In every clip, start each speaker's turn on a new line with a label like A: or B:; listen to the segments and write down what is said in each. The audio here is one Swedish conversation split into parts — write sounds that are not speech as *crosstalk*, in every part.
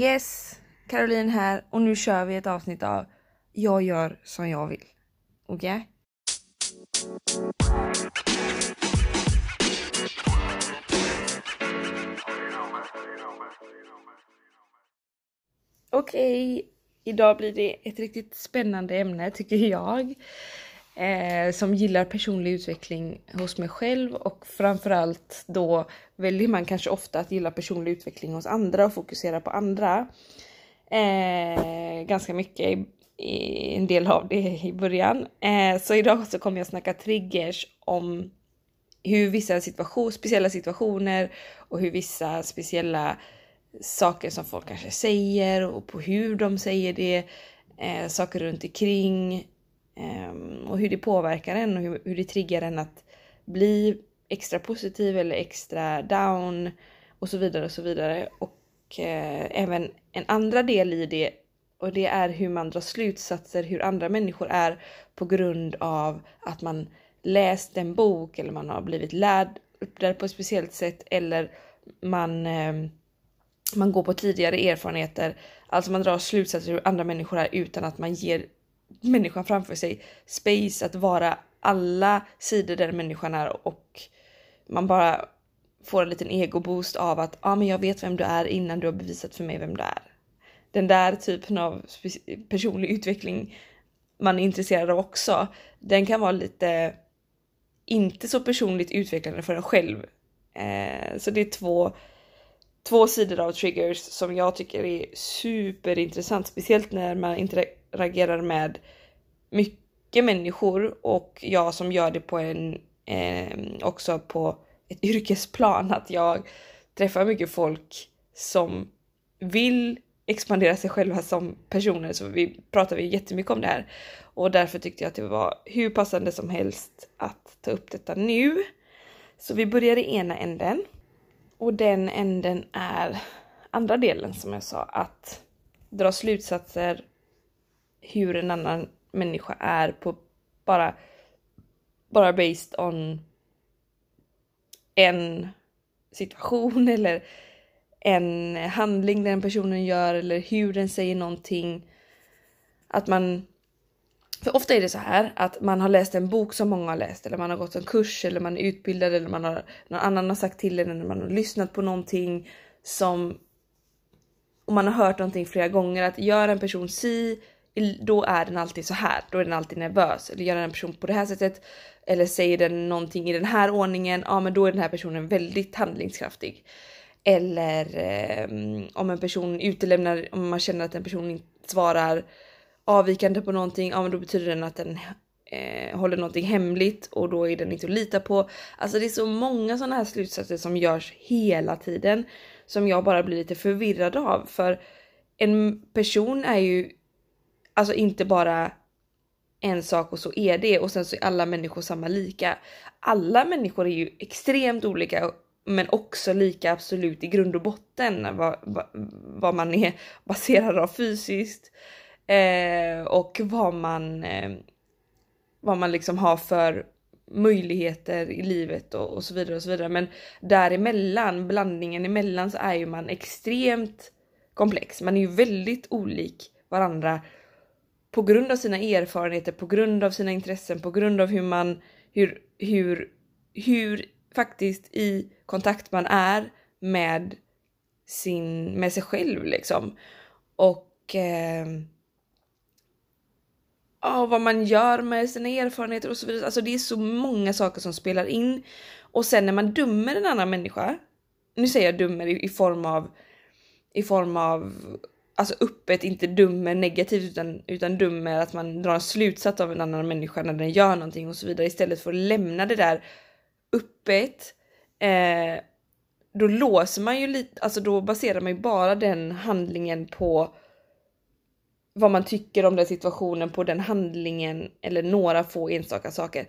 A: Yes, Caroline här och nu kör vi ett avsnitt av Jag gör som jag vill. Okej? Okay? Okej, okay. idag blir det ett riktigt spännande ämne tycker jag. Eh, som gillar personlig utveckling hos mig själv och framförallt då väljer man kanske ofta att gilla personlig utveckling hos andra och fokusera på andra. Eh, ganska mycket i, i, en del av det i början. Eh, så idag så kommer jag snacka triggers om hur vissa situation, speciella situationer och hur vissa speciella saker som folk kanske säger och på hur de säger det, eh, saker runt omkring Ehm, och hur det påverkar en och hur, hur det triggar en att bli extra positiv eller extra down och så vidare och så vidare. Och eh, även en andra del i det och det är hur man drar slutsatser hur andra människor är på grund av att man läst en bok eller man har blivit lärd upp där på ett speciellt sätt eller man eh, man går på tidigare erfarenheter. Alltså man drar slutsatser hur andra människor är utan att man ger människan framför sig space att vara alla sidor där människan är och man bara får en liten egoboost av att ja, ah, men jag vet vem du är innan du har bevisat för mig vem du är. Den där typen av personlig utveckling man är intresserad av också. Den kan vara lite inte så personligt utvecklande för en själv. Eh, så det är två två sidor av triggers som jag tycker är superintressant, speciellt när man interagerar med mycket människor och jag som gör det på en eh, också på ett *laughs* yrkesplan att jag träffar mycket folk som vill expandera sig själva som personer. Så vi pratar vi jättemycket om det här. Och därför tyckte jag att det var hur passande som helst att ta upp detta nu. Så vi börjar i ena änden. Och den änden är andra delen som jag sa, att dra slutsatser hur en annan människa är på bara, bara based on en situation *laughs* eller en handling den personen gör eller hur den säger någonting. Att man för ofta är det så här att man har läst en bok som många har läst eller man har gått en kurs eller man är utbildad eller man har någon annan har sagt till en eller man har lyssnat på någonting som och man har hört någonting flera gånger att gör en person si då är den alltid så här, då är den alltid nervös. Eller gör den en person på det här sättet eller säger den någonting i den här ordningen, ja men då är den här personen väldigt handlingskraftig. Eller eh, om en person utelämnar, om man känner att en person inte svarar avvikande på någonting, ja men då betyder det att den eh, håller någonting hemligt och då är den inte att lita på. Alltså det är så många sådana här slutsatser som görs hela tiden som jag bara blir lite förvirrad av för en person är ju alltså inte bara en sak och så är det och sen så är alla människor samma lika. Alla människor är ju extremt olika men också lika absolut i grund och botten vad, vad, vad man är *laughs* baserad av fysiskt, Eh, och vad man, eh, vad man liksom har för möjligheter i livet och, och, så vidare och så vidare. Men däremellan, blandningen emellan så är ju man extremt komplex. Man är ju väldigt olik varandra på grund av sina erfarenheter, på grund av sina intressen, på grund av hur man, hur, hur, hur faktiskt i kontakt man är med sin, med sig själv liksom. Och eh, ja, vad man gör med sina erfarenheter och så vidare. Alltså det är så många saker som spelar in. Och sen när man dömer en annan människa, nu säger jag dömer i, i form av i form av alltså öppet, inte dömer negativt utan, utan dömer att man drar en slutsats av en annan människa när den gör någonting och så vidare istället för att lämna det där öppet. Eh, då låser man ju lite, alltså då baserar man ju bara den handlingen på vad man tycker om den situationen på den handlingen eller några få enstaka saker.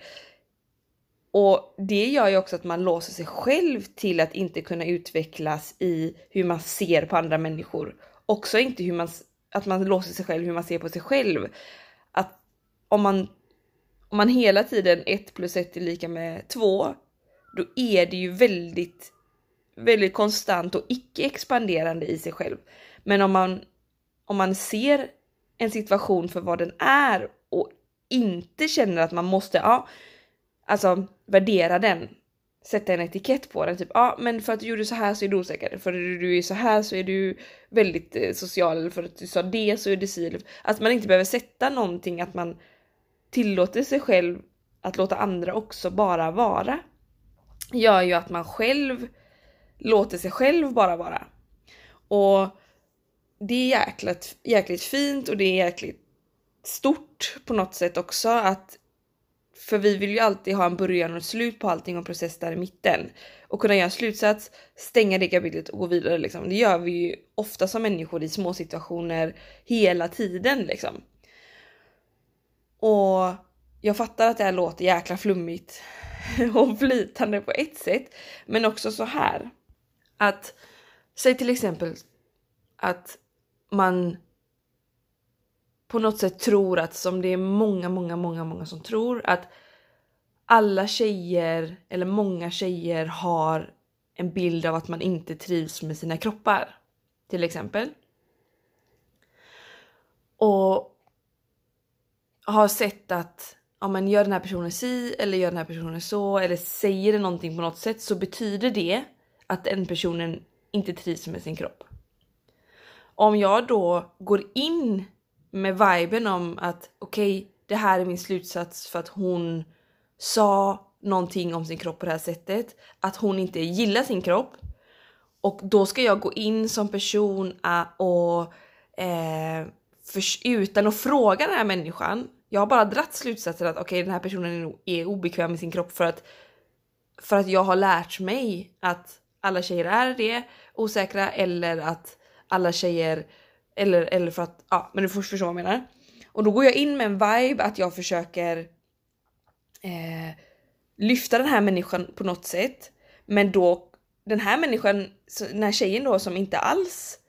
A: Och det gör ju också att man låser sig själv till att inte kunna utvecklas i hur man ser på andra människor. Också inte hur man, att man låser sig själv hur man ser på sig själv. Att om man, om man hela tiden 1 plus 1 är lika med 2, då är det ju väldigt, väldigt konstant och icke expanderande i sig själv. Men om man, om man ser en situation för vad den är och inte känner att man måste, ja, alltså värdera den. Sätta en etikett på den, typ ja men för att du gjorde så här så är du osäker, för att du är så här så är du väldigt eh, social, eller för att du sa det så är du si. Att man inte behöver sätta någonting, att man tillåter sig själv att låta andra också bara vara. Gör ju att man själv låter sig själv bara vara. Och det är jäkligt, jäkligt fint och det är jäkligt stort på något sätt också att för vi vill ju alltid ha en början och ett slut på allting och en process där i mitten. Och kunna göra en slutsats, stänga det kapitlet och gå vidare liksom. Det gör vi ju ofta som människor i små situationer hela tiden liksom. Och jag fattar att det här låter jäkla flummigt *laughs* och flytande på ett sätt. Men också så här. Att säg till exempel att man på något sätt tror att, som det är många, många, många, många som tror, att alla tjejer eller många tjejer har en bild av att man inte trivs med sina kroppar. Till exempel. Och har sett att ja, men gör den här personen si eller gör den här personen så eller säger det någonting på något sätt så betyder det att den personen inte trivs med sin kropp. Om jag då går in med viben om att okej, okay, det här är min slutsats för att hon sa någonting om sin kropp på det här sättet, att hon inte gillar sin kropp och då ska jag gå in som person och eh, för, utan att fråga den här människan. Jag har bara dratt slutsatsen att okej, okay, den här personen är obekväm med sin kropp för att för att jag har lärt mig att alla tjejer är det osäkra eller att alla tjejer eller, eller för att, ja men du förstår vad jag menar. Och då går jag in med en vibe att jag försöker eh, lyfta den här människan på något sätt. Men då den här människan, den här tjejen då som inte alls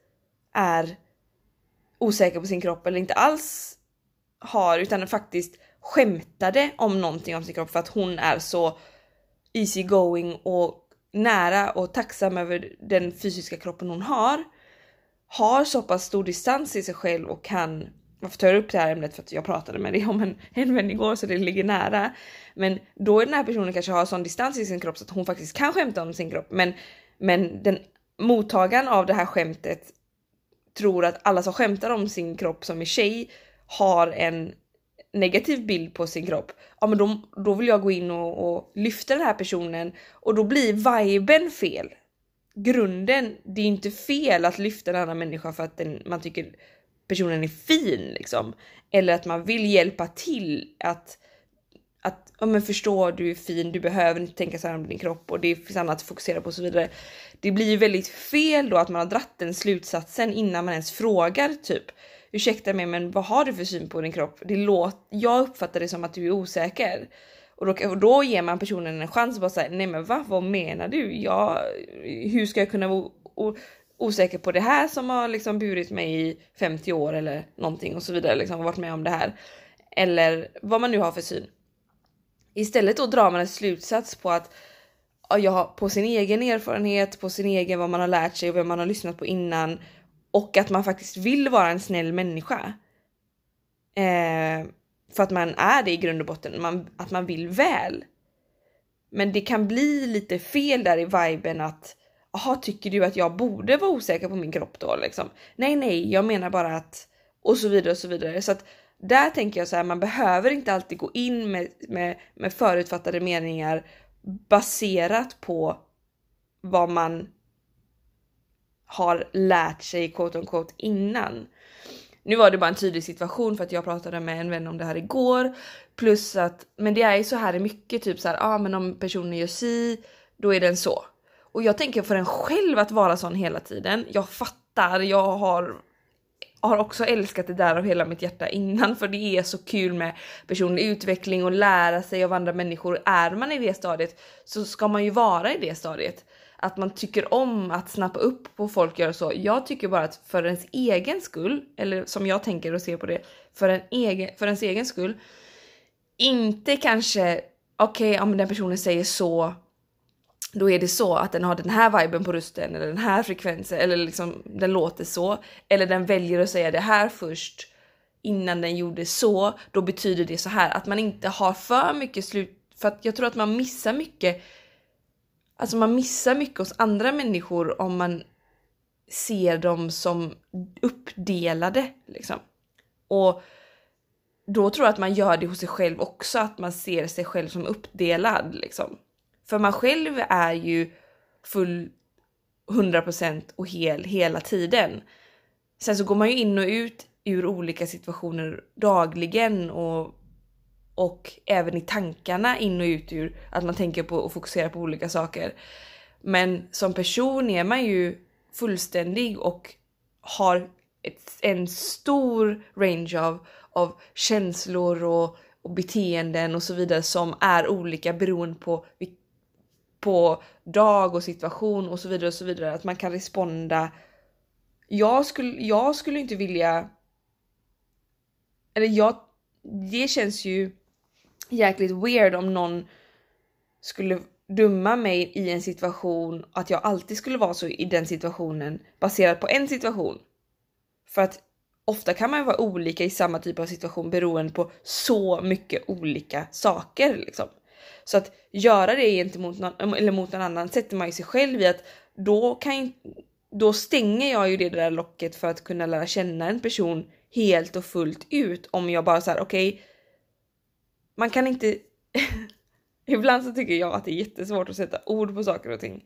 A: är osäker på sin kropp eller inte alls har utan faktiskt skämtade om någonting om sin kropp för att hon är så easy going och nära och tacksam över den fysiska kroppen hon har har så pass stor distans i sig själv och kan varför tar jag upp det här ämnet? För att jag pratade med dig om en, *laughs* en vän igår så det ligger nära. Men då är den här personen kanske har sån distans i sin kropp så att hon faktiskt kan skämta om sin kropp. Men, men den mottagaren av det här skämtet tror att alla som skämtar om sin kropp som är tjej har en negativ bild på sin kropp. Ja men då, då vill jag gå in och, och lyfta den här personen och då blir viben fel grunden, det är inte fel att lyfta en annan människa för att den, man tycker personen är fin liksom. Eller att man vill hjälpa till att att ja, men förstå du är fin, du behöver inte tänka så här om din kropp och det finns annat att fokusera på och så vidare. Det blir ju väldigt fel då att man har dratt den slutsatsen innan man ens frågar typ ursäkta mig men vad har du för syn på din kropp? Det låter, jag uppfattar det som att du är osäker. Och då, och då ger man personen en chans att bara säga nej men va, vad menar du? Jag, hur ska jag kunna vara osäker på det här som har liksom burit mig i 50 år eller någonting och så vidare liksom varit med om det här. Eller vad man nu har för syn. Istället då drar man en slutsats på att ja, på sin egen erfarenhet, på sin egen vad man har lärt sig och vad man har lyssnat på innan och att man faktiskt vill vara en snäll människa. Eh, för att man är det i grund och botten, man, att man vill väl. Men det kan bli lite fel där i viben att jaha, tycker du att jag borde vara osäker på min kropp då liksom? Nej, nej, jag menar bara att och så vidare och så vidare. Så att där tänker jag så här, man behöver inte alltid gå in med, med, med förutfattade meningar baserat på vad man har lärt sig quote on quote innan. Nu var det bara en tydlig situation för att jag pratade med en vän om det här igår. Plus att, men det är ju så här mycket typ så här, ja ah, men om personen gör si, då är den så. Och jag tänker för en själv att vara sån hela tiden. Jag fattar, jag har har också älskat det där av hela mitt hjärta innan för det är så kul med personlig utveckling och lära sig av andra människor. Är man i det stadiet så ska man ju vara i det stadiet att man tycker om att snappa upp på folk gör så. Jag tycker bara att för ens egen skull, eller som jag tänker och ser på det, för, en egen, för ens egen skull, inte kanske okej okay, om den personen säger så då är det så att den har den här viben på rösten eller den här frekvensen eller liksom den låter så. Eller den väljer att säga det här först innan den gjorde så. Då betyder det så här att man inte har för mycket slut för att jag tror att man missar mycket. Alltså man missar mycket hos andra människor om man ser dem som uppdelade liksom. Och då tror jag att man gör det hos sig själv också, att man ser sig själv som uppdelad liksom. För man själv är ju full 100% och hel hela tiden. Sen så går man ju in och ut ur olika situationer dagligen och, och även i tankarna in och ut ur att man tänker på och fokuserar på olika saker. Men som person är man ju fullständig och har ett, en stor range av, av känslor och, och beteenden och så vidare som är olika beroende på på dag och situation och så vidare och så vidare. Att man kan responda. Jag skulle, jag skulle inte vilja. Eller jag, det känns ju jäkligt weird om någon skulle döma mig i en situation att jag alltid skulle vara så i den situationen baserat på en situation. För att ofta kan man ju vara olika i samma typ av situation beroende på så mycket olika saker liksom. Så att göra det gentemot någon, eller mot någon annan sätter man ju sig själv i att då kan då stänger jag ju det där locket för att kunna lära känna en person helt och fullt ut om jag bara säger okej. Okay, man kan inte. *laughs* Ibland så tycker jag att det är jättesvårt att sätta ord på saker och ting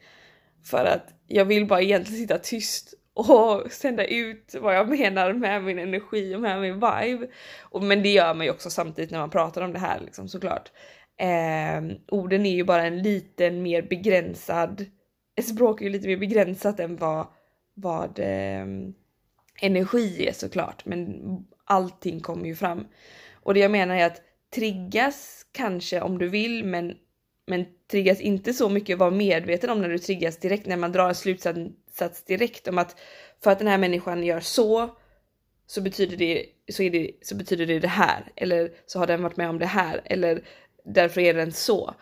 A: för att jag vill bara egentligen sitta tyst och *laughs* sända ut vad jag menar med min energi och med min vibe. Och, men det gör man ju också samtidigt när man pratar om det här liksom såklart. Eh, orden är ju bara en liten mer begränsad, ett språk är ju lite mer begränsat än vad, vad eh, energi är såklart, men allting kommer ju fram. Och det jag menar är att triggas kanske om du vill, men, men triggas inte så mycket, var medveten om när du triggas direkt, när man drar en slutsats direkt om att för att den här människan gör så så betyder det så, är det, så betyder det det här eller så har den varit med om det här eller därför är den så.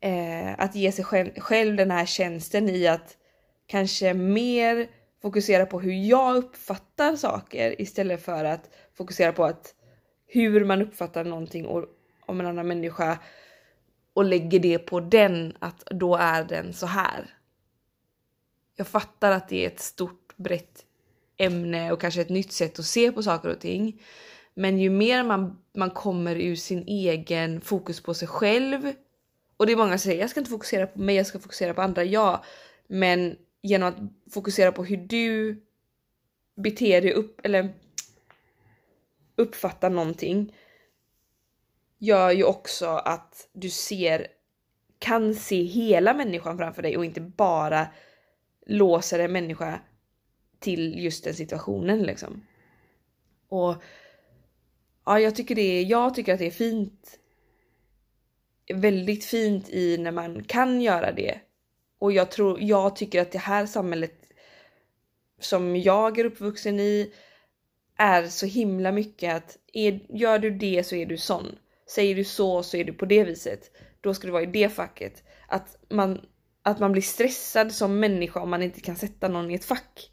A: Eh, att ge sig själv, själv den här tjänsten i att kanske mer fokusera på hur jag uppfattar saker istället för att fokusera på att hur man uppfattar någonting och, om en annan människa och lägger det på den att då är den så här. Jag fattar att det är ett stort brett ämne och kanske ett nytt sätt att se på saker och ting. Men ju mer man, man kommer ur sin egen fokus på sig själv. Och det är många som säger jag ska inte fokusera på mig, jag ska fokusera på andra. Ja, men genom att fokusera på hur du beter dig upp eller uppfattar någonting gör ju också att du ser kan se hela människan framför dig och inte bara låser en människa till just den situationen liksom. Och ja, jag tycker, det är, jag tycker att det är fint. Väldigt fint i när man kan göra det. Och jag tror, jag tycker att det här samhället som jag är uppvuxen i är så himla mycket att är, gör du det så är du sån. Säger du så så är du på det viset. Då ska du vara i det facket. Att man, att man blir stressad som människa om man inte kan sätta någon i ett fack.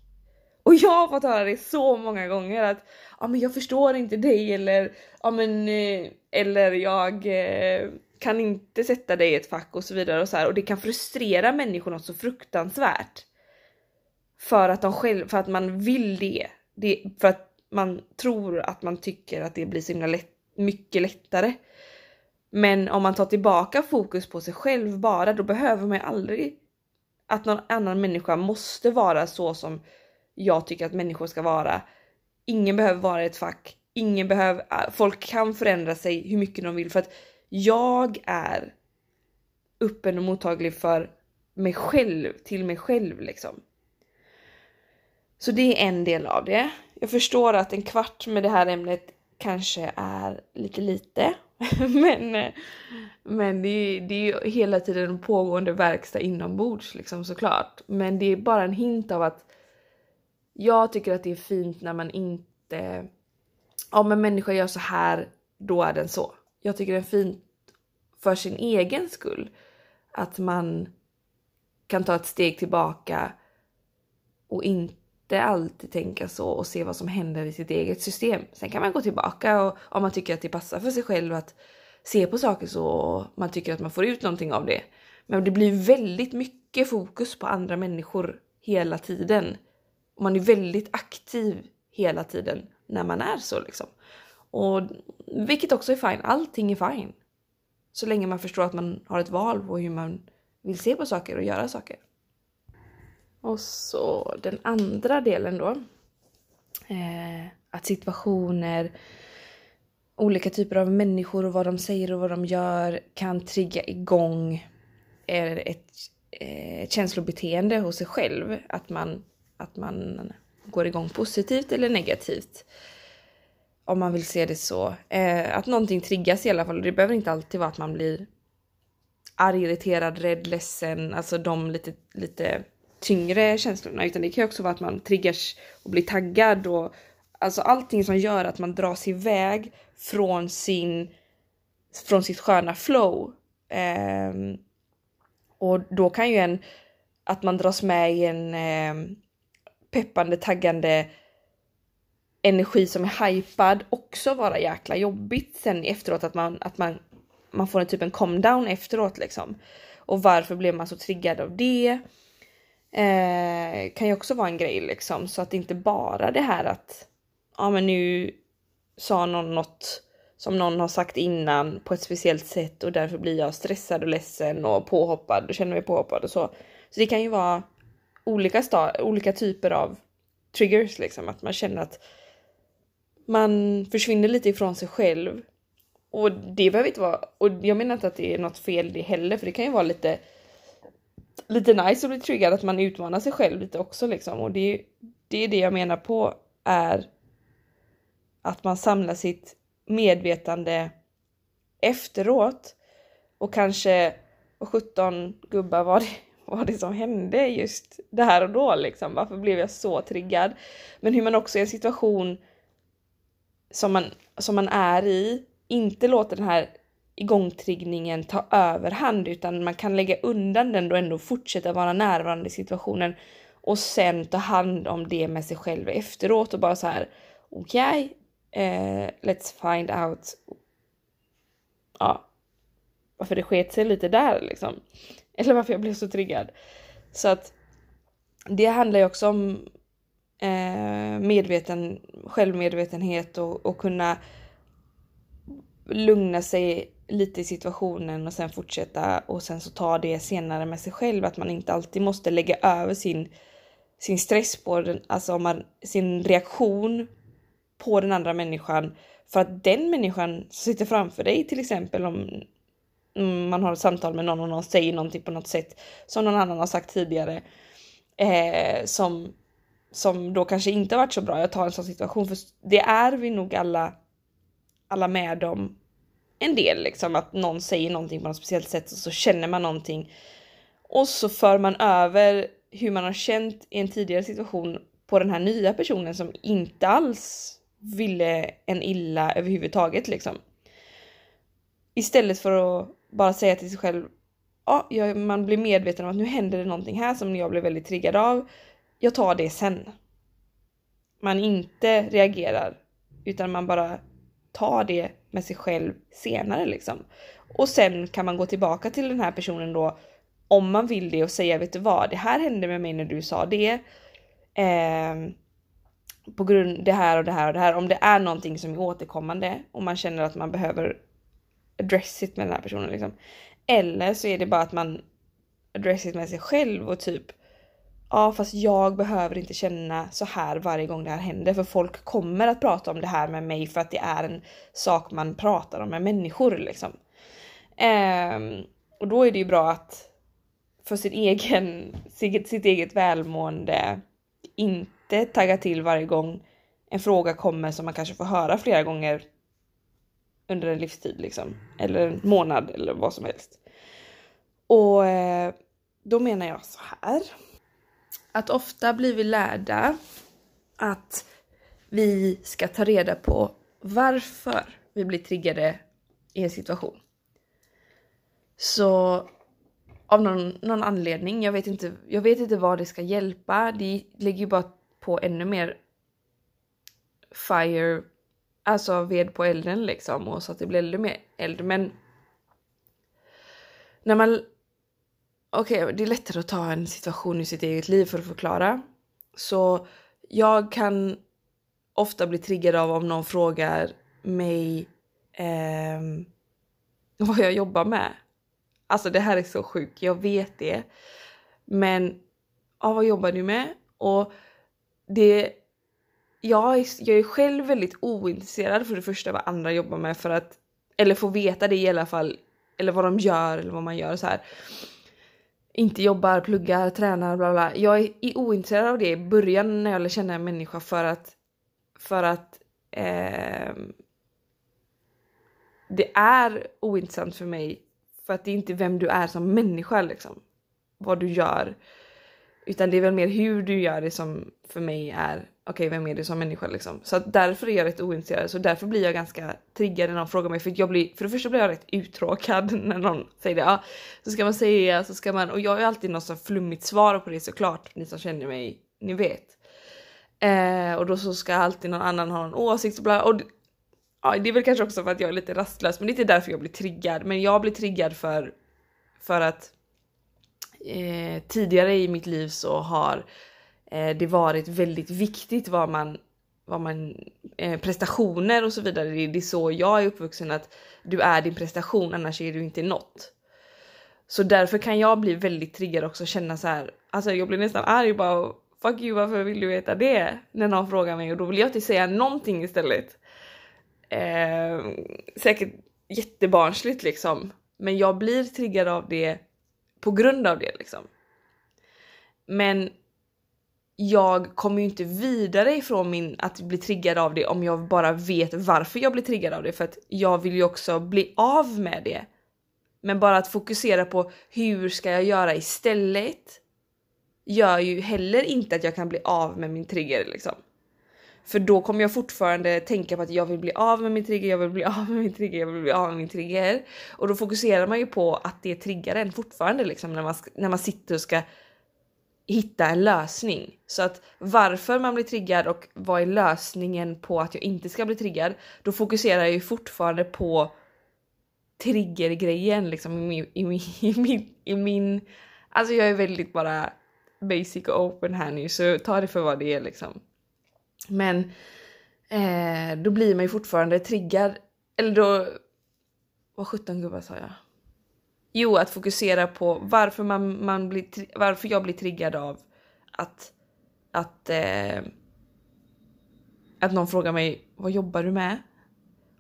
A: Och jag har fått höra det så många gånger att ja men jag förstår inte dig eller ja men eh, eller jag eh, kan inte sätta dig i ett fack och så vidare och så här och det kan frustrera människor något så fruktansvärt. För att de själv, för att man vill det. det. För att man tror att man tycker att det blir så himla lätt, mycket lättare. Men om man tar tillbaka fokus på sig själv bara, då behöver man ju aldrig att någon annan människa måste vara så som jag tycker att människor ska vara. Ingen behöver vara i ett fack. Ingen behöver, äh, folk kan förändra sig hur mycket de vill för att jag är öppen och mottaglig för mig själv, till mig själv liksom. Så det är en del av det. Jag förstår att en kvart med det här ämnet kanske är lite lite. *laughs* men men det, är, det är ju hela tiden en pågående verkstad inombords liksom såklart. Men det är bara en hint av att jag tycker att det är fint när man inte... Om en människa gör så här, då är den så. Jag tycker det är fint för sin egen skull. Att man kan ta ett steg tillbaka och inte alltid tänka så och se vad som händer i sitt eget system. Sen kan man gå tillbaka och om man tycker att det passar för sig själv att se på saker så och man tycker att man får ut någonting av det. Men det blir väldigt mycket fokus på andra människor hela tiden. Man är väldigt aktiv hela tiden när man är så liksom. Och vilket också är fine. Allting är fine. Så länge man förstår att man har ett val på hur man vill se på saker och göra saker. Och så den andra delen då. Eh, att situationer, olika typer av människor och vad de säger och vad de gör kan trigga igång eh, ett, ett känslobeteende hos sig själv. Att man, att man går igång positivt eller negativt. Om man vill se det så. Eh, att någonting triggas i alla fall. Det behöver inte alltid vara att man blir arg, irriterad, rädd, ledsen. Alltså de lite, lite tyngre känslorna. Utan det kan ju också vara att man triggas och blir taggad. Och, alltså allting som gör att man dras iväg från sin från sitt sköna flow. Um, och då kan ju en att man dras med i en um, peppande, taggande energi som är hypad också vara jäkla jobbigt sen efteråt att man, att man, man får en typ en calm down efteråt liksom. Och varför blev man så triggad av det? Eh, kan ju också vara en grej liksom så att inte bara det här att ja men nu sa någon något som någon har sagt innan på ett speciellt sätt och därför blir jag stressad och ledsen och påhoppad och känner mig påhoppad och så. Så det kan ju vara olika, olika typer av triggers liksom, att man känner att man försvinner lite ifrån sig själv. Och det behöver inte vara, och jag menar inte att det är något fel det heller, för det kan ju vara lite lite nice att bli triggad, att man utmanar sig själv lite också liksom. Och det, det är det jag menar på är att man samlar sitt medvetande efteråt och kanske och 17 gubbar var det, var det som hände just där och då liksom. Varför blev jag så triggad? Men hur man också i en situation som man, som man är i inte låter den här igångtriggningen ta överhand utan man kan lägga undan den och ändå fortsätta vara närvarande i situationen och sen ta hand om det med sig själv efteråt och bara så här okej, okay, eh, let's find out ja, varför det sket sig lite där liksom. *laughs* Eller varför jag blev så triggad. Så att det handlar ju också om eh, medveten, självmedvetenhet och, och kunna lugna sig lite i situationen och sen fortsätta och sen så ta det senare med sig själv. Att man inte alltid måste lägga över sin, sin stress på den, alltså man, sin reaktion på den andra människan för att den människan som sitter framför dig till exempel om man har ett samtal med någon och någon säger någonting på något sätt som någon annan har sagt tidigare eh, som som då kanske inte varit så bra. Jag tar en sån situation för det är vi nog alla alla med om en del liksom att någon säger någonting på något speciellt sätt och så känner man någonting och så för man över hur man har känt i en tidigare situation på den här nya personen som inte alls ville en illa överhuvudtaget liksom. Istället för att bara säga till sig själv, ja, man blir medveten om att nu händer det någonting här som jag blev väldigt triggad av. Jag tar det sen. Man inte reagerar utan man bara ta det med sig själv senare liksom. Och sen kan man gå tillbaka till den här personen då om man vill det och säga vet du vad, det här hände med mig när du sa det. Eh, på grund det här och det här och det här. Om det är någonting som är återkommande och man känner att man behöver address it med den här personen liksom. Eller så är det bara att man address it med sig själv och typ ja fast jag behöver inte känna så här varje gång det här händer för folk kommer att prata om det här med mig för att det är en sak man pratar om med människor liksom. Um, och då är det ju bra att för sin egen, sitt, sitt eget välmående inte tagga till varje gång en fråga kommer som man kanske får höra flera gånger under en livstid liksom. Eller en månad eller vad som helst. Och eh, då menar jag så här att ofta blir vi lärda att vi ska ta reda på varför vi blir triggade i en situation. Så av någon, någon anledning. Jag vet, inte, jag vet inte vad det ska hjälpa. Det lägger ju bara på ännu mer fire, alltså ved på elden liksom och så att det blir ännu mer eld. Men när man... Okej, okay, det är lättare att ta en situation i sitt eget liv för att förklara. Så jag kan ofta bli triggad av om någon frågar mig eh, *laughs* vad jag jobbar med. Alltså det här är så sjukt, jag vet det. Men ja, vad jobbar du med? Och det... Jag är, jag är själv väldigt ointresserad för det första vad andra jobbar med för att... Eller få veta det i alla fall. Eller vad de gör eller vad man gör så här. Inte jobbar, pluggar, tränar, bla bla. Jag är ointresserad av det i början när jag lär känna en människa för att... För att... Eh, det är ointressant för mig för att det är inte vem du är som människa liksom. Vad du gör. Utan det är väl mer hur du gör det som för mig är okej, okay, vem är du som människa liksom? Så att därför är jag rätt ointresserad. Så därför blir jag ganska triggad när någon frågar mig. För jag blir, för det första blir jag rätt uttråkad *laughs* när någon säger det. Ja, så ska man säga, så ska man. Och jag har alltid något så flummigt svar på det såklart. Ni som känner mig, ni vet. Eh, och då så ska alltid någon annan ha en åsikt och bla. Och ja, det är väl kanske också för att jag är lite rastlös, men det är inte därför jag blir triggad. Men jag blir triggad för, för att eh, tidigare i mitt liv så har eh, Eh, det varit väldigt viktigt vad man, vad man eh, prestationer och så vidare. Det, det är så jag är uppvuxen att du är din prestation, annars är du inte något. Så därför kan jag bli väldigt triggad också och känna så här. Alltså jag blir nästan arg bara fuck you varför vill du veta det? När någon frågar mig och då vill jag inte säga någonting istället. Eh, säkert jättebarnsligt liksom. Men jag blir triggad av det på grund av det liksom. Men jag kommer ju inte vidare ifrån min att bli triggad av det om jag bara vet varför jag blir triggad av det för att jag vill ju också bli av med det. Men bara att fokusera på hur ska jag göra istället gör ju heller inte att jag kan bli av med min trigger liksom. För då kommer jag fortfarande tänka på att jag vill bli av med min trigger, jag vill bli av med min trigger, jag vill bli av med min trigger. Och då fokuserar man ju på att det triggar en fortfarande liksom när man, när man sitter och ska hitta en lösning. Så att varför man blir triggad och vad är lösningen på att jag inte ska bli triggad? Då fokuserar jag ju fortfarande på triggergrejen liksom i min, i min, *laughs* i min, i min... Alltså jag är väldigt bara basic och open här nu så ta det för vad det är liksom. Men eh, då blir man ju fortfarande triggad. Eller då... Vad sjutton gubbar sa jag? Jo, att fokusera på varför, man, man blir, varför jag blir triggad av att, att, eh, att någon frågar mig vad jobbar du med?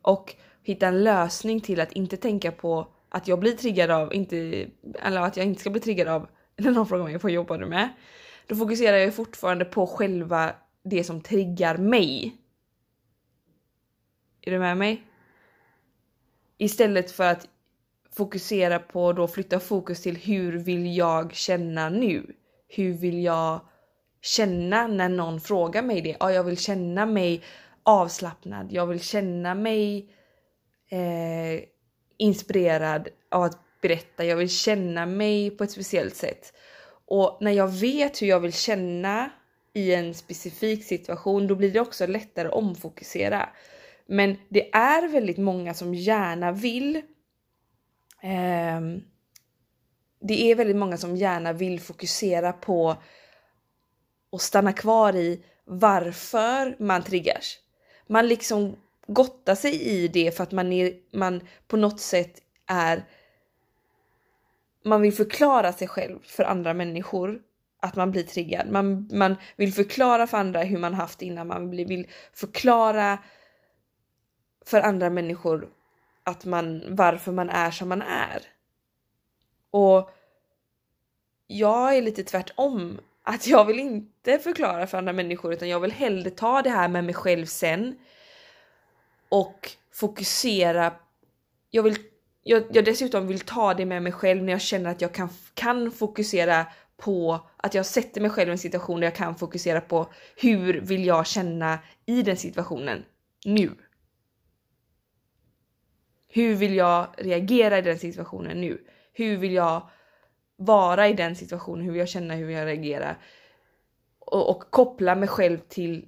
A: Och hitta en lösning till att inte tänka på att jag blir triggad av, inte, eller att jag inte ska bli triggad av *laughs* när någon frågar mig vad jobbar du med? Då fokuserar jag fortfarande på själva det som triggar mig. Är du med mig? Istället för att fokusera på då flytta fokus till hur vill jag känna nu? Hur vill jag känna när någon frågar mig det? Ja, jag vill känna mig avslappnad. Jag vill känna mig eh, inspirerad av att berätta. Jag vill känna mig på ett speciellt sätt. Och när jag vet hur jag vill känna i en specifik situation, då blir det också lättare att omfokusera. Men det är väldigt många som gärna vill Ehm, det är väldigt många som gärna vill fokusera på och stanna kvar i varför man triggas. Man liksom gottar sig i det för att man, är, man på något sätt är man vill förklara sig själv för andra människor att man blir triggad. Man, man vill förklara för andra hur man haft innan. Man vill förklara för andra människor att man, varför man är som man är. Och jag är lite tvärtom. Att jag vill inte förklara för andra människor utan jag vill hellre ta det här med mig själv sen. Och fokusera. Jag vill jag, jag dessutom vill ta det med mig själv när jag känner att jag kan, kan fokusera på att jag sätter mig själv i en situation där jag kan fokusera på hur vill jag känna i den situationen nu? Hur vill jag reagera i den situationen nu? Hur vill jag vara i den situationen, hur vill jag känna, hur vill jag reagera? Och, och koppla mig själv till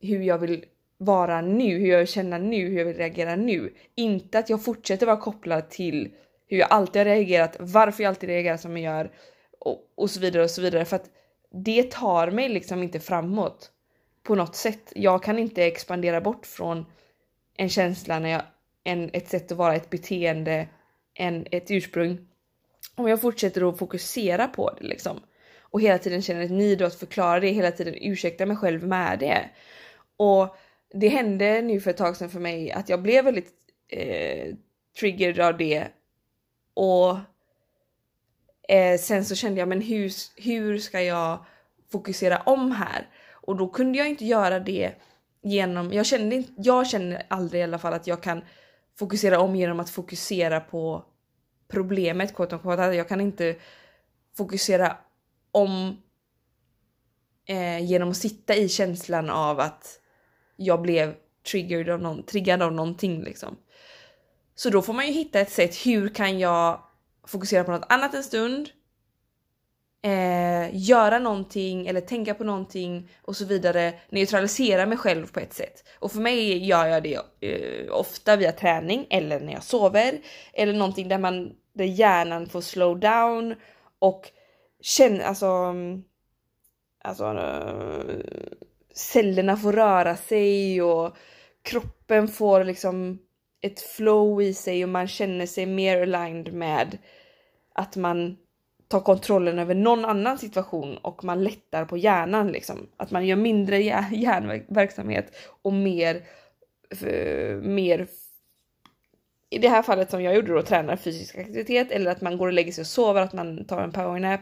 A: hur jag vill vara nu, hur jag vill känna nu, hur jag vill reagera nu. Inte att jag fortsätter vara kopplad till hur jag alltid har reagerat, varför jag alltid reagerar som jag gör och, och så vidare och så vidare. För att det tar mig liksom inte framåt på något sätt. Jag kan inte expandera bort från en känsla när jag, en, ett sätt att vara, ett beteende, en, ett ursprung. Om jag fortsätter att fokusera på det liksom och hela tiden känner ett nid att förklara det, hela tiden ursäkta mig själv med det. Och det hände nu för ett tag sedan för mig att jag blev väldigt eh, triggered av det och eh, sen så kände jag men hur, hur ska jag fokusera om här? Och då kunde jag inte göra det genom, jag kände, inte, jag känner aldrig i alla fall att jag kan fokusera om genom att fokusera på problemet quote unquote. Alltså, jag kan inte fokusera om eh, genom att sitta i känslan av att jag blev triggered av någon, triggad av någonting liksom. Så då får man ju hitta ett sätt. Hur kan jag fokusera på något annat en stund? Eh, göra någonting eller tänka på någonting och så vidare. Neutralisera mig själv på ett sätt. Och för mig gör jag det eh, ofta via träning eller när jag sover eller någonting där man där hjärnan får slow down och känna alltså. Alltså. Eh, cellerna får röra sig och kroppen får liksom ett flow i sig och man känner sig mer aligned med att man ta kontrollen över någon annan situation och man lättar på hjärnan liksom. Att man gör mindre hjärnverksamhet och mer, mer i det här fallet som jag gjorde då tränar fysisk aktivitet eller att man går och lägger sig och sover, att man tar en powernap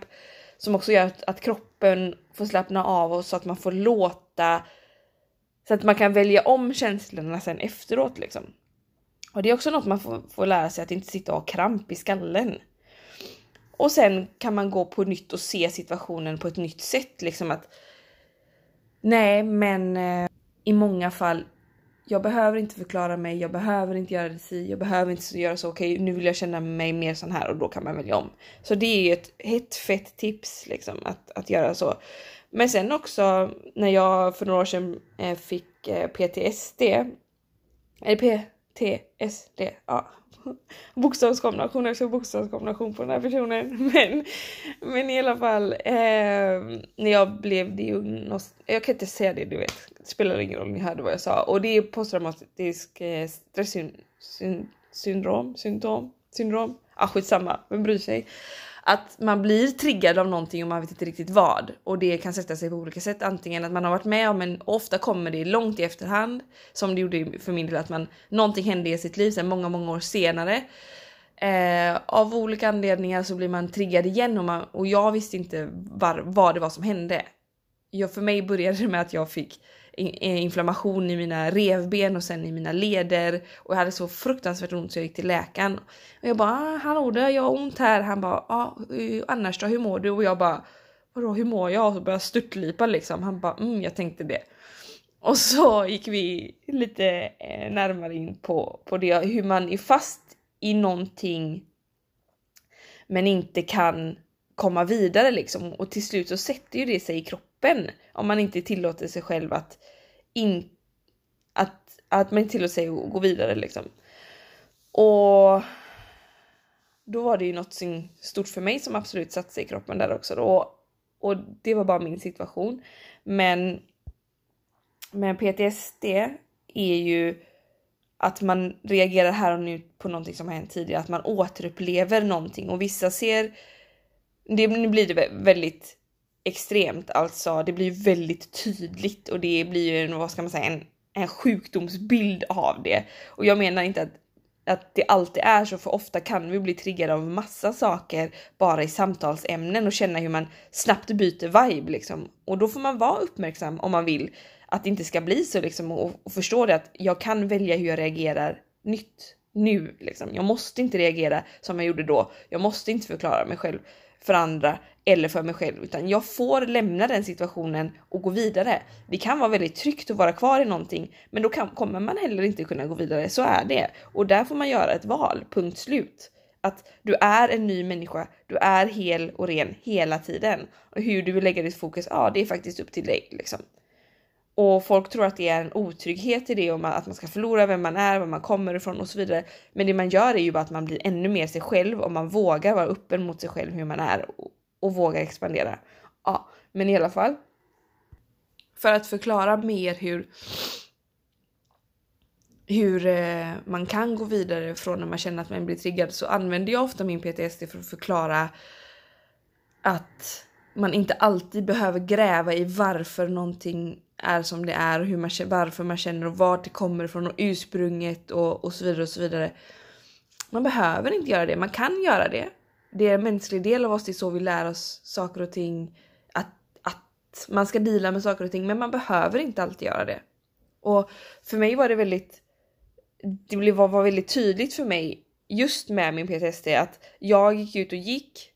A: som också gör att, att kroppen får slappna av och så att man får låta så att man kan välja om känslorna sen efteråt liksom. Och det är också något man får, får lära sig att inte sitta och ha kramp i skallen. Och sen kan man gå på nytt och se situationen på ett nytt sätt liksom att nej, men eh, i många fall jag behöver inte förklara mig, jag behöver inte göra det si, jag behöver inte göra så. Okej, okay, nu vill jag känna mig mer sån här och då kan man välja om. Så det är ju ett hett fett tips liksom att, att göra så. Men sen också när jag för några år sedan eh, fick eh, PTSD, eller PTSD, ja *laughs* bokstavskombination efter bokstavskombination på den här personen. *laughs* Men, men i alla fall, eh, när jag blev diagnos... Jag kan inte säga det, du vet. Det spelar ingen roll, ni hörde vad jag sa. Och det är posttraumatisk eh, stresssyndrom, syn, syndrom, syndrom. Ah, skitsamma, vem bryr sig? Att man blir triggad av någonting och man vet inte riktigt vad. Och det kan sätta sig på olika sätt. Antingen att man har varit med om en, ofta kommer det långt i efterhand. Som det gjorde för min del att man, någonting hände i sitt liv sen många, många år senare. Eh, av olika anledningar så blir man triggad igen och, man, och jag visste inte var, vad det var som hände. Jag, för mig började det med att jag fick Eh, inflammation i mina revben och sen i mina leder och jag hade så fruktansvärt ont så jag gick till läkaren. Och jag bara ah, hallå du, jag har ont här. Han bara ja ah, eh, annars då hur mår du? Och jag bara vadå hur mår jag? Och så började jag störtlipa liksom. Han bara mm jag tänkte det. Och så gick vi lite eh, närmare in på, på det hur man är fast i någonting men inte kan komma vidare liksom och till slut så sätter ju det sig i kroppen om man inte tillåter sig själv att in, att, att man inte tillåter sig att gå vidare liksom. Och då var det ju något stort för mig som absolut satte sig i kroppen där också då. Och det var bara min situation. Men, men PTSD är ju att man reagerar här och nu på någonting som har hänt tidigare, att man återupplever någonting och vissa ser det, nu blir det väldigt extremt, alltså det blir väldigt tydligt och det blir ju, en, vad ska man säga, en, en sjukdomsbild av det. Och jag menar inte att, att det alltid är så, för ofta kan vi bli triggade av massa saker bara i samtalsämnen och känna hur man snabbt byter vibe liksom. Och då får man vara uppmärksam om man vill att det inte ska bli så liksom och, och förstå det att jag kan välja hur jag reagerar nytt nu liksom. Jag måste inte reagera som jag gjorde då. Jag måste inte förklara mig själv för andra eller för mig själv utan jag får lämna den situationen och gå vidare. Det kan vara väldigt tryggt att vara kvar i någonting men då kan, kommer man heller inte kunna gå vidare, så är det. Och där får man göra ett val, punkt slut. Att du är en ny människa, du är hel och ren hela tiden. Och hur du vill lägga ditt fokus, ja det är faktiskt upp till dig liksom. Och folk tror att det är en otrygghet i det och att man ska förlora vem man är, var man kommer ifrån och så vidare. Men det man gör är ju bara att man blir ännu mer sig själv och man vågar vara öppen mot sig själv hur man är och, och vågar expandera. Ja, men i alla fall. För att förklara mer hur hur eh, man kan gå vidare från när man känner att man blir triggad så använder jag ofta min PTSD för att förklara att man inte alltid behöver gräva i varför någonting är som det är och hur man, varför man känner och vart det kommer ifrån och ursprunget och, och så vidare och så vidare. Man behöver inte göra det, man kan göra det. Det är en mänsklig del av oss, det är så vi lär oss saker och ting. Att, att man ska dela med saker och ting, men man behöver inte alltid göra det. Och för mig var det väldigt, det var, var väldigt tydligt för mig just med min PTSD att jag gick ut och gick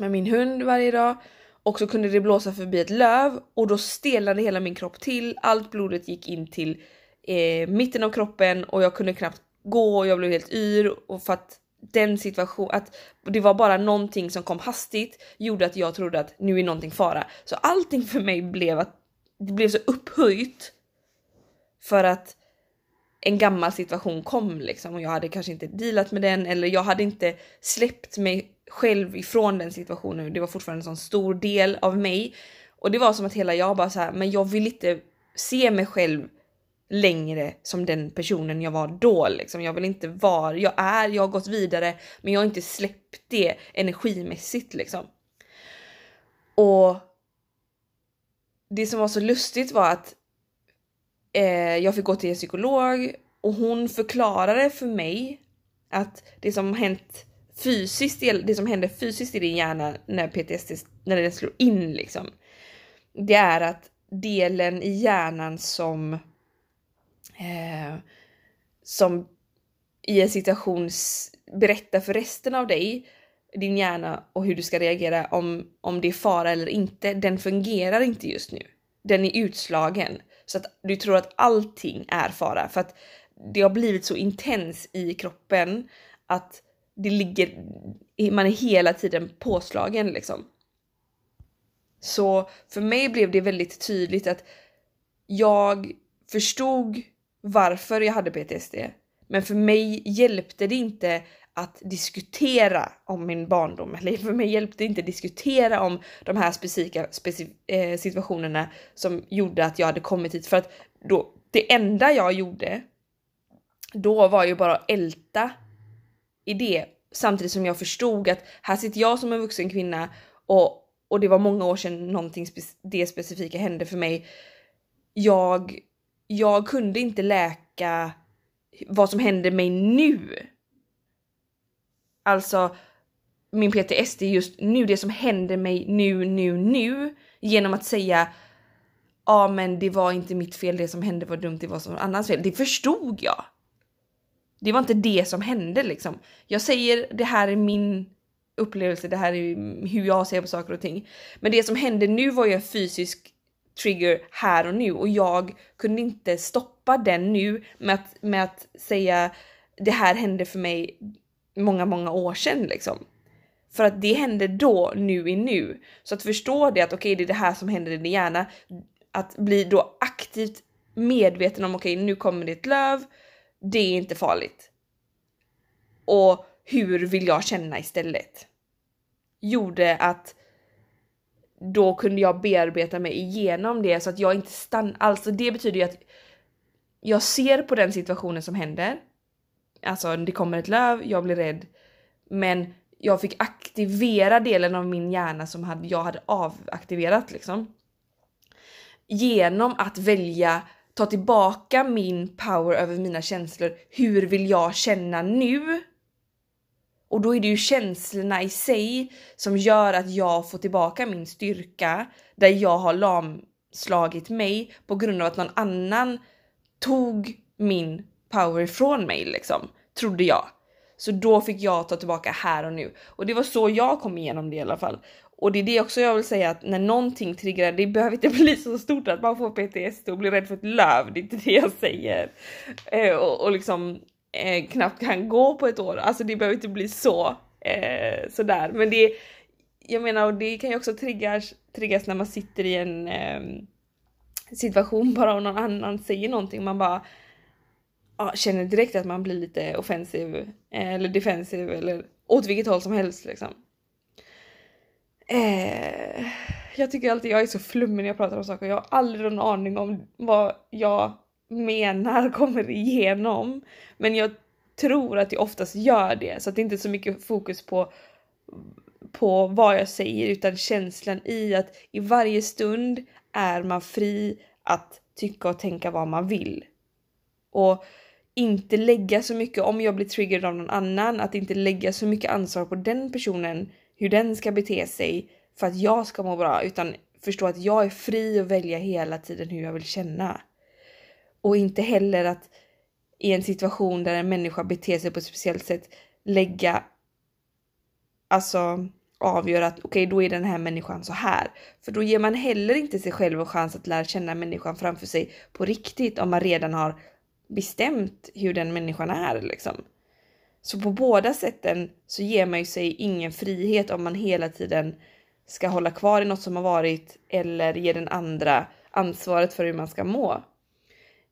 A: med min hund varje dag och så kunde det blåsa förbi ett löv och då stelnade hela min kropp till. Allt blodet gick in till eh, mitten av kroppen och jag kunde knappt gå och jag blev helt yr och för att den situation, att det var bara någonting som kom hastigt gjorde att jag trodde att nu är någonting fara. Så allting för mig blev att det blev så upphöjt för att en gammal situation kom liksom och jag hade kanske inte dealat med den eller jag hade inte släppt mig själv ifrån den situationen. Det var fortfarande en sån stor del av mig och det var som att hela jag bara så här, men jag vill inte se mig själv längre som den personen jag var då liksom. Jag vill inte vara, jag är, jag har gått vidare, men jag har inte släppt det energimässigt liksom. Och det som var så lustigt var att eh, jag fick gå till en psykolog och hon förklarade för mig att det som hänt fysiskt, det som händer fysiskt i din hjärna när PTSD, när den slår in liksom. Det är att delen i hjärnan som eh, som i en situation berättar för resten av dig, din hjärna och hur du ska reagera om, om det är fara eller inte, den fungerar inte just nu. Den är utslagen så att du tror att allting är fara för att det har blivit så intens i kroppen att det ligger, man är hela tiden påslagen liksom. Så för mig blev det väldigt tydligt att jag förstod varför jag hade PTSD. Men för mig hjälpte det inte att diskutera om min barndom. Eller för mig hjälpte det inte att diskutera om de här specifika specif eh, situationerna som gjorde att jag hade kommit hit. För att då, det enda jag gjorde då var ju bara att älta i det samtidigt som jag förstod att här sitter jag som en vuxen kvinna och, och det var många år sedan någonting spe det specifika hände för mig. Jag, jag kunde inte läka vad som hände mig nu. Alltså min PTSD just nu, det som händer mig nu, nu, nu genom att säga ja men det var inte mitt fel, det som hände var dumt, det var som annans fel. Det förstod jag. Det var inte det som hände liksom. Jag säger det här är min upplevelse, det här är hur jag ser på saker och ting. Men det som hände nu var ju en fysisk trigger här och nu och jag kunde inte stoppa den nu med att, med att säga det här hände för mig många, många år sedan liksom. För att det hände då, nu i nu. Så att förstå det att okej, okay, det är det här som händer i din hjärna. Att bli då aktivt medveten om okej, okay, nu kommer det ett löv det är inte farligt. Och hur vill jag känna istället? Gjorde att då kunde jag bearbeta mig igenom det så att jag inte stannar. Alltså det betyder ju att jag ser på den situationen som händer. Alltså det kommer ett löv, jag blir rädd. Men jag fick aktivera delen av min hjärna som hade, jag hade avaktiverat liksom. Genom att välja ta tillbaka min power över mina känslor. Hur vill jag känna nu? Och då är det ju känslorna i sig som gör att jag får tillbaka min styrka där jag har lamslagit mig på grund av att någon annan tog min power ifrån mig liksom, trodde jag. Så då fick jag ta tillbaka här och nu och det var så jag kom igenom det i alla fall. Och det är det också jag vill säga att när någonting triggar, det behöver inte *laughs* bli så stort att man får PTSD och blir rädd för ett löv. Det är inte det jag säger. Eh, och, och liksom eh, knappt kan gå på ett år. Alltså det behöver inte bli så eh, sådär. Men det, jag menar, och det kan ju också triggas, triggas när man sitter i en eh, situation *laughs* bara och någon annan säger någonting. Man bara ja, känner direkt att man blir lite offensiv eh, eller defensiv eller åt vilket håll som helst liksom. Eh, jag tycker alltid jag är så flummig när jag pratar om saker. Jag har aldrig någon aning om vad jag menar *laughs* kommer igenom. Men jag tror att jag oftast gör det så att det inte är så mycket fokus på på vad jag säger utan känslan i att i varje stund är man fri att tycka och tänka vad man vill. Och inte lägga så mycket, om jag blir triggered av någon annan, att inte lägga så mycket ansvar på den personen, hur den ska bete sig för att jag ska må bra, utan förstå att jag är fri att välja hela tiden hur jag vill känna. Och inte heller att i en situation där en människa beter sig på ett speciellt sätt lägga, alltså avgöra att okej, okay, då är den här människan så här. För då ger man heller inte sig själv en chans att lära känna människan framför sig på riktigt om man redan har bestämt hur den människan är liksom. Så på båda sätten så ger man ju sig ingen frihet om man hela tiden ska hålla kvar i något som har varit eller ge den andra ansvaret för hur man ska må.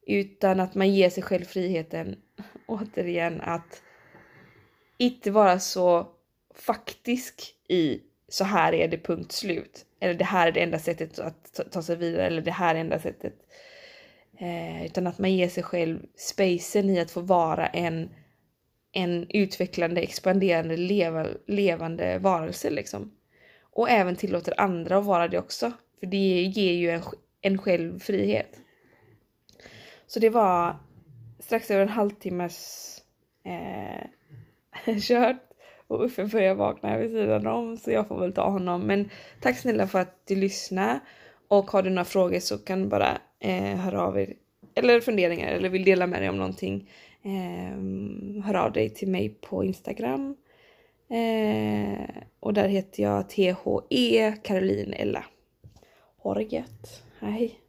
A: Utan att man ger sig själv friheten, *laughs* återigen, att inte vara så faktisk i så här är det punkt slut. Eller det här är det enda sättet att ta sig vidare eller det här är det enda sättet Eh, utan att man ger sig själv spacen i att få vara en, en utvecklande, expanderande, leva, levande varelse liksom. Och även tillåter andra att vara det också. För det ger ju en, en själv frihet. Så det var strax över en halvtimmes eh, *laughs* kört och Uffe börjar vakna vid sidan om så jag får väl ta honom. Men tack snälla för att du lyssnade och har du några frågor så kan du bara eh, höra av er eller funderingar eller vill dela med dig om någonting. Eh, hör av dig till mig på Instagram. Eh, och där heter jag THE Caroline Ella. Ha det gött. Hej.